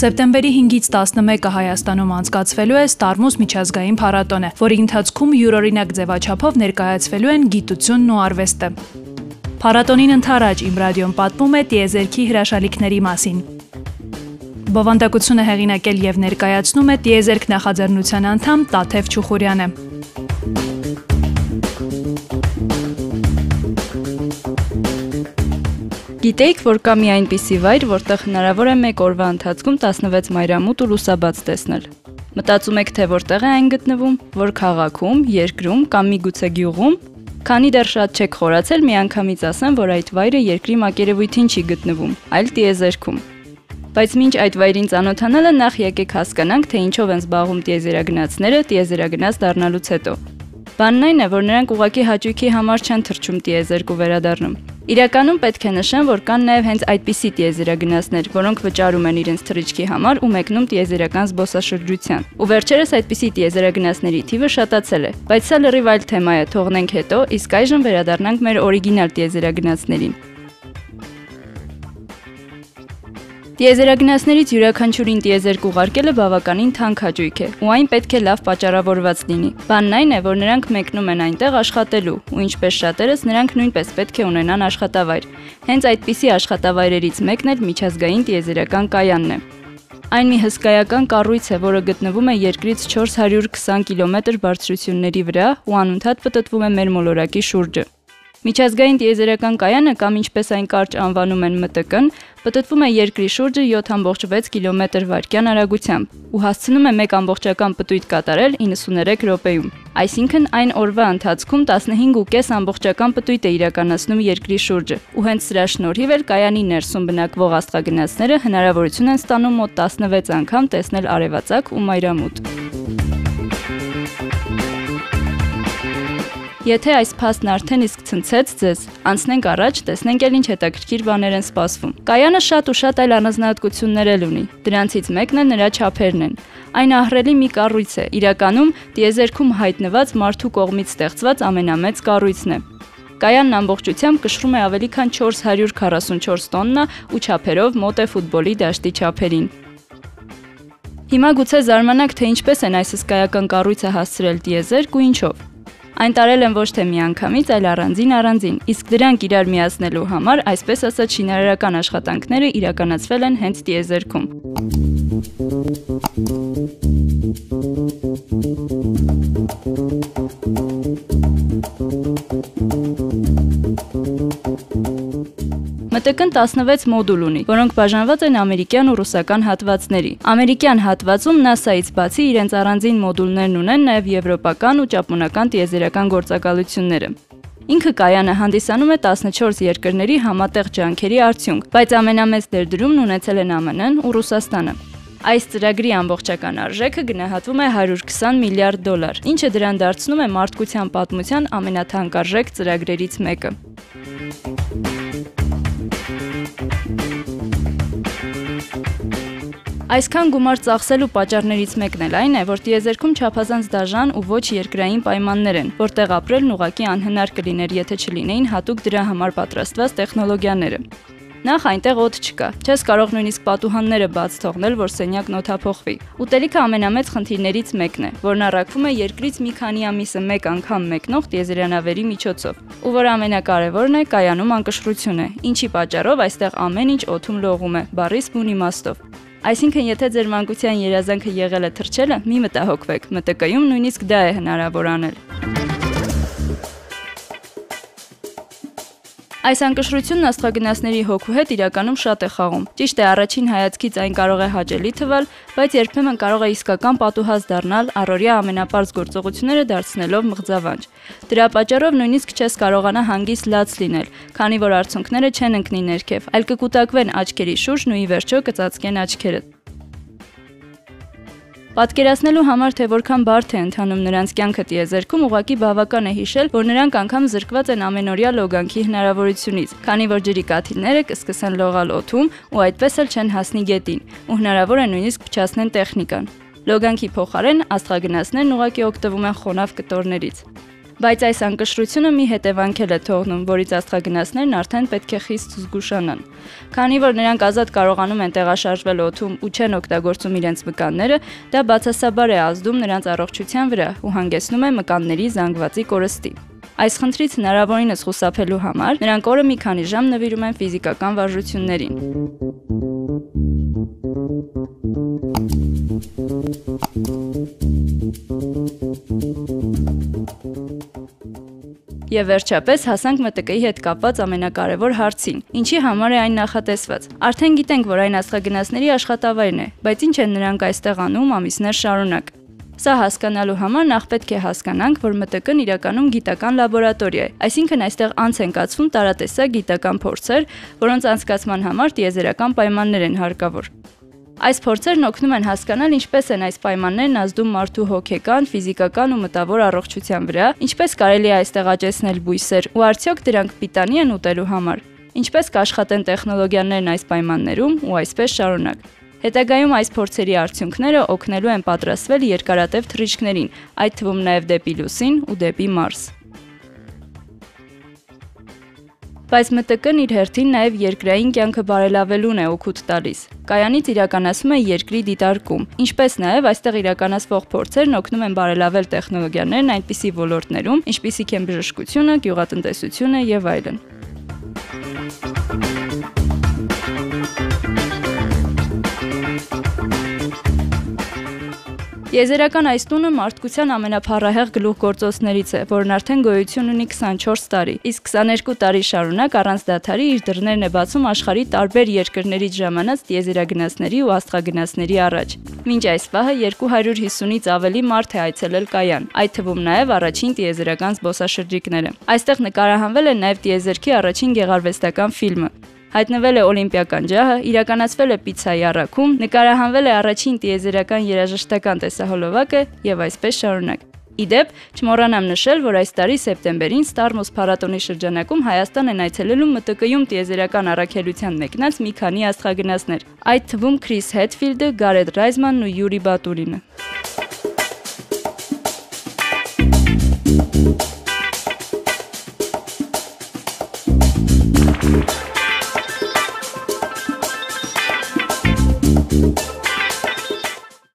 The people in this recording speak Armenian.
Սեպտեմբերի 5-ից 11-ը Հայաստանում անցկացվելու է Ստարմուս միջազգային փառատոնը, որի ընթացքում յուրօրինակ ձևաչափով ներկայացվելու են գիտությունն ու արվեստը։ Փառատոնին ընթരാճ Իմ ռադիոն պատմում է տիեզերքի հրաշալիքների մասին։ Բովանդակությունը հեղինակել եւ ներկայացնում է տիեզերք նախաձեռնության անդամ Տաթև Չուխուրյանը։ Գիտեիք, որ կա մի այնպիսի վայր, որտեղ հնարավոր է մեկ օրվա ընթացքում 16 մայրամուտ ու լուսաբաց տեսնել։ Մտածում եք, թե որտեղ է այն գտնվում, որ քաղաքում, երկրում կամ միգուցե գյուղում։ Քանի դեռ շատ չեք խորացել, միանգամից ասեմ, որ այդ վայրը երկրի մակերևույթին չի գտնվում, այլ տիեզերքում։ Բայց մինչ այդ վայրին ծանոթանալը նախ եկեք հասկանանք, թե ինչով են զբաղվում տիեզերագնացները տիեզերագնաց դառնալուց հետո։ Բանն այն է, որ նրանք ուղակի հաճույքի համար չեն թռչում տիեզերք ու վերադառնում։ Իրականում պետք է նշեմ, որ կան նաև հենց այդպիսի տիեզերագնացներ, որոնք վճարում են իրենց թռիչքի համար ու մեկնում տիեզերական զբոսաշրջության։ Ու վերջերս այդպիսի տիեզերագնացների թիվը շատացել է, բայց սա լրիվ այլ թեմա է, թողնենք հետո, իսկ այժմ վերադառնանք մեր օրիգինալ տիեզերագնացներին։ Տիեզերագնացներից յուրաքանչյուրին տիեզերք ուղարկելը բավականին թանկ հաճույք է, ու այն պետք է լավ պատճառավորված լինի։ Բանն այն է, որ նրանք մեկնում են այնտեղ աշխատելու, ու ինչպես շատերս, նրանք նույնպես պետք է ունենան աշխատավայր։ Հենց այդպիսի աշխատավայրերից մեկն էլ միջազգային տիեզերական կայանն է։ Այն մի հսկայական կառույց է, որը գտնվում է երկրից 420 կիլոմետր բարձրությունների վրա ու անընդհատ պտտվում է մեր մոլորակի շուրջը։ Միջազգային տիեզերական կայանը կամ ինչպես այն կարճ անվանում են ՄՏԿ-ն, պտտվում է երկրի շուրջը 7.6 կիլոմետր վարկյան արագությամբ ու հասցնում է 1.1 պտույտ կատարել 93 րոպեում։ Այսինքն այն օրվա ընթացքում 15.5 ամբողջական պտույտ է իրականացնում երկրի շուրջը։ Ու հենց սրա շնորհիվ էլ կայանի ներսում բնակվող աստղագնացները հնարավորություն են ստանում մոտ 16 անգամ տեսնել արևածագ ու մայրամուտ։ Եթե այս փաստն արդեն իսկ ցնցեց ձեզ, անցնենք առաջ, տեսնենք էլ ինչ հետաքրքիր բաներ են սպասվում։ Կայանը շատ ու շատ այլ առանձնահատկություններ էլ ունի։ Դրանցից մեկն է նրա չափերն են։ Այն ահռելի մի կառույց է, իրականում տիեզերքում հայտնված մարդու կողմից ստեղծված ամենամեծ կառույցն է։ Կայանն ամբողջությամբ կշռում է ավելի քան 444 տոննա ու չափերով մոտ է ֆուտբոլի դաշտի չափերին։ Հիմա գուցե զարմանաք, թե ինչպես են այս հսկայական կառույցը հասցրել տիեզերք ու ինչով։ Այն տարել են ոչ թե միանգամից, այլ առանձին առանձին, իսկ դրանք իրար միացնելու համար, այսպես ասած, շինարարական աշխատանքները իրականացվել են հենց տիեզերքում։ ՄՏԿ-ն 16 մոդուլ ունի, որոնք բաժանված են ամերիկյան ու ռուսական հատվածների։ Ամերիկյան հատվածում NASA-ից բացի իրենց առանձին մոդուլներն ունեն նաև եվրոպական ու ճապոնական տիեզերական գործակալությունները։ Ինքը կայանը հանդիսանում է 14 երկրների համատեղ ջանքերի արդյունք, բայց ամենամեծ դերդրումն ունեցել են ԱՄՆ-ն ու Ռուսաստանը։ Այս ծրագրի ամբողջական արժեքը գնահատվում է 120 միլիարդ դոլար, ինչը դրան դարձնում է մարդկության պատմության ամենաթանկարժեք ծրագրերից մեկը։ Այսքան գումար ծախսելու պատճառներից մեկն էլ այն է, որ տիեզերքում չափազանց դաժան ու ոչ երկրային պայմաններ են, որտեղ ապրելն ուղղակի անհնար կլիներ, եթե չլինեին հատուկ դրա համար պատրաստված տեխնոլոգիաները։ Նախ այնտեղ օդ չկա։ Չես կարող նույնիսկ պատուհանները բաց թողնել, որ սենյակն օդափոխվի։ Ուտելիքը ամենամեծ խնդիրներից մեկն է, որն առաքվում է երկրից մի քանի ամիսը մեկ անգամ մեկնող տիեզերանավերի միջոցով։ Ու որ ամենակարևորն է, կայանում անկշռություն է, ինչի պատճառով այստեղ ամեն ինչ օդում լողում է, բարիս բուն իմաստով։ Այսինքն, եթե ձեր մանկության երազանքը եղել է թռչելը, մի մտահոգվեք, ՄՏԿ-ում նույնիսկ դա է հնարավոր անել։ Այս անկշռությունն աստղագնացների հոգու հետ իրականում շատ է խաղում։ Ճիշտ է, առաջին հայացքից այն կարող է հաճելի թվալ, բայց երբեմն կարող է իսկական պատուհաս դառնալ առօրյա ամենապարզ գործողությունները դարձնելով մղձավանջ։ Դրա պատճառով նույնիսկ չես կարողանա հանգիստ լաց լինել, քանի որ արցունքները չեն ընկնի ներքև, այլ կկուտակվեն աչքերի շուրջն ու ի վերջո կծածկեն աչքերդ։ Պատկերացնելու համար, թե որքան բարդ է ընթանում նրանց կյանքը տիեզերքում, ուղղակի բավական է հիշել, որ նրանք անգամ զրկված են ամենօրյա լոգանքի հնարավորությունից, քանի որ ջրի կաթիլները կսկսեն լողալ օդում ու այդպես էլ չեն հասնի գետին, ու հնարավոր է նույնիսկ փչացնեն տեխնիկան։ Լոգանքի փոխարեն աստղագնացներն ուղղակի օգտվում են խոնավ կտորներից։ Բայց այս անկշռությունը մի հետևանքել է թողնում, որից աստղագնացներն արդեն պետք է խիստ զգուշանան։ Քանի որ նրանք ազատ կարողանում են տեղաշարժվել օդում ու չեն օգտագործում իրենց մկանները, դա բացասաբար է ազդում նրանց առողջության վրա ու հանգեցնում է մկանների զանգվածի կորստի։ Այս խնդրից հնարավորինս խուսափելու համար նրանք օրը մի քանի ժամ նվիրում են ֆիզիկական վարժություններին։ Եվ վերջապես հասանք ՄՏԿ-ի հետ կապված ամենակարևոր հարցին. ինչի համար է այն նախատեսված։ Արդեն գիտենք, որ այն աստղագնացների աշխատավայրն է, բայց ինչ են նրանք այստեղ անում ամիսներ շարունակ։ Սա հասկանալու համար նախ պետք է հասկանանք, որ ՄՏԿ-ն իրականում գիտական լաբորատորիա է, այսինքն այստեղ անց են կացվում տարատեսակ գիտական փորձեր, որոնց անցկացման համար տիեզերական պայմաններ են հարկավոր։ Այս փորձերն օգնում են հասկանալ ինչպես են այս պայմաններն ազդում մարդու հոգեկան, ֆիզիկական ու մտավոր առողջության վրա, ինչպես կարելի է այստեղ աճեցնել բույսեր ու արդյոք դրանք պիտանի են ուտելու համար։ Ինչպես կաշխատեն տեխնոլոգիաներն այս պայմաններում ու այսպես շարունակ։ Հետագայում այս փորձերի արդյունքները օգնելու են պատրաստվել երկարատև թռիչքներին, այդ թվում նաև դեպի լուսին ու դեպի Մարս։ բայց ՄՏԿ-ն իր հերթին նաև երկրային կյանքը բարելավելուն է օգուտ տալիս։ Կայանից իրականացում է երկրի դիտարկում, ինչպես նաև այստեղ իրականացվող փորձերն օգնում են բարելավել տեխնոլոգիաներն այնպիսի ոլորտներում, ինչպիսիք են բժշկությունը, գյուղատնտեսությունը եւ այլն։ Եզերական այս տունը մարդկության ամենափառահեղ գլուխգործոցներից է, որն արդեն գոյություն ունի 24 տարի, իսկ 22 տարի շարունակ առանց դադարի իր դռներն է բացում աշխարհի տարբեր երկրներից ժամանած տիեզերագնացների ու աստղագնացների առաջ։ Մինչ այս պահը 250-ից ավելի մարդ է այցելել կայան, այդ թվում նաև առաջին տիեզերական զբոսաշրջիկները։ Այստեղ նկարահանվել է նաև տիեզերքի առաջին գեղարվեստական ֆիլմը, հայտնվել է օլիմպիական ջահը, իրականացվել է պիցայի առաքում, նկարահանվել է առաջին տիեզերական երաժշտական տեսահոլովակը եւ այսպես շարունակ։ Իդեպ, չմոռանամ նշել, որ այս տարի սեպտեմբերին Starmus փառատոնի շրջանակում Հայաստան են այցելելու ՄՏԿ-ում տիեզերական առաքելության մեկնած մի քանի աստղագնացներ, այդ թվում Քրիս Հետֆիլդը, Գարետ Ռայզմանն ու Յուրի Բատուրինը։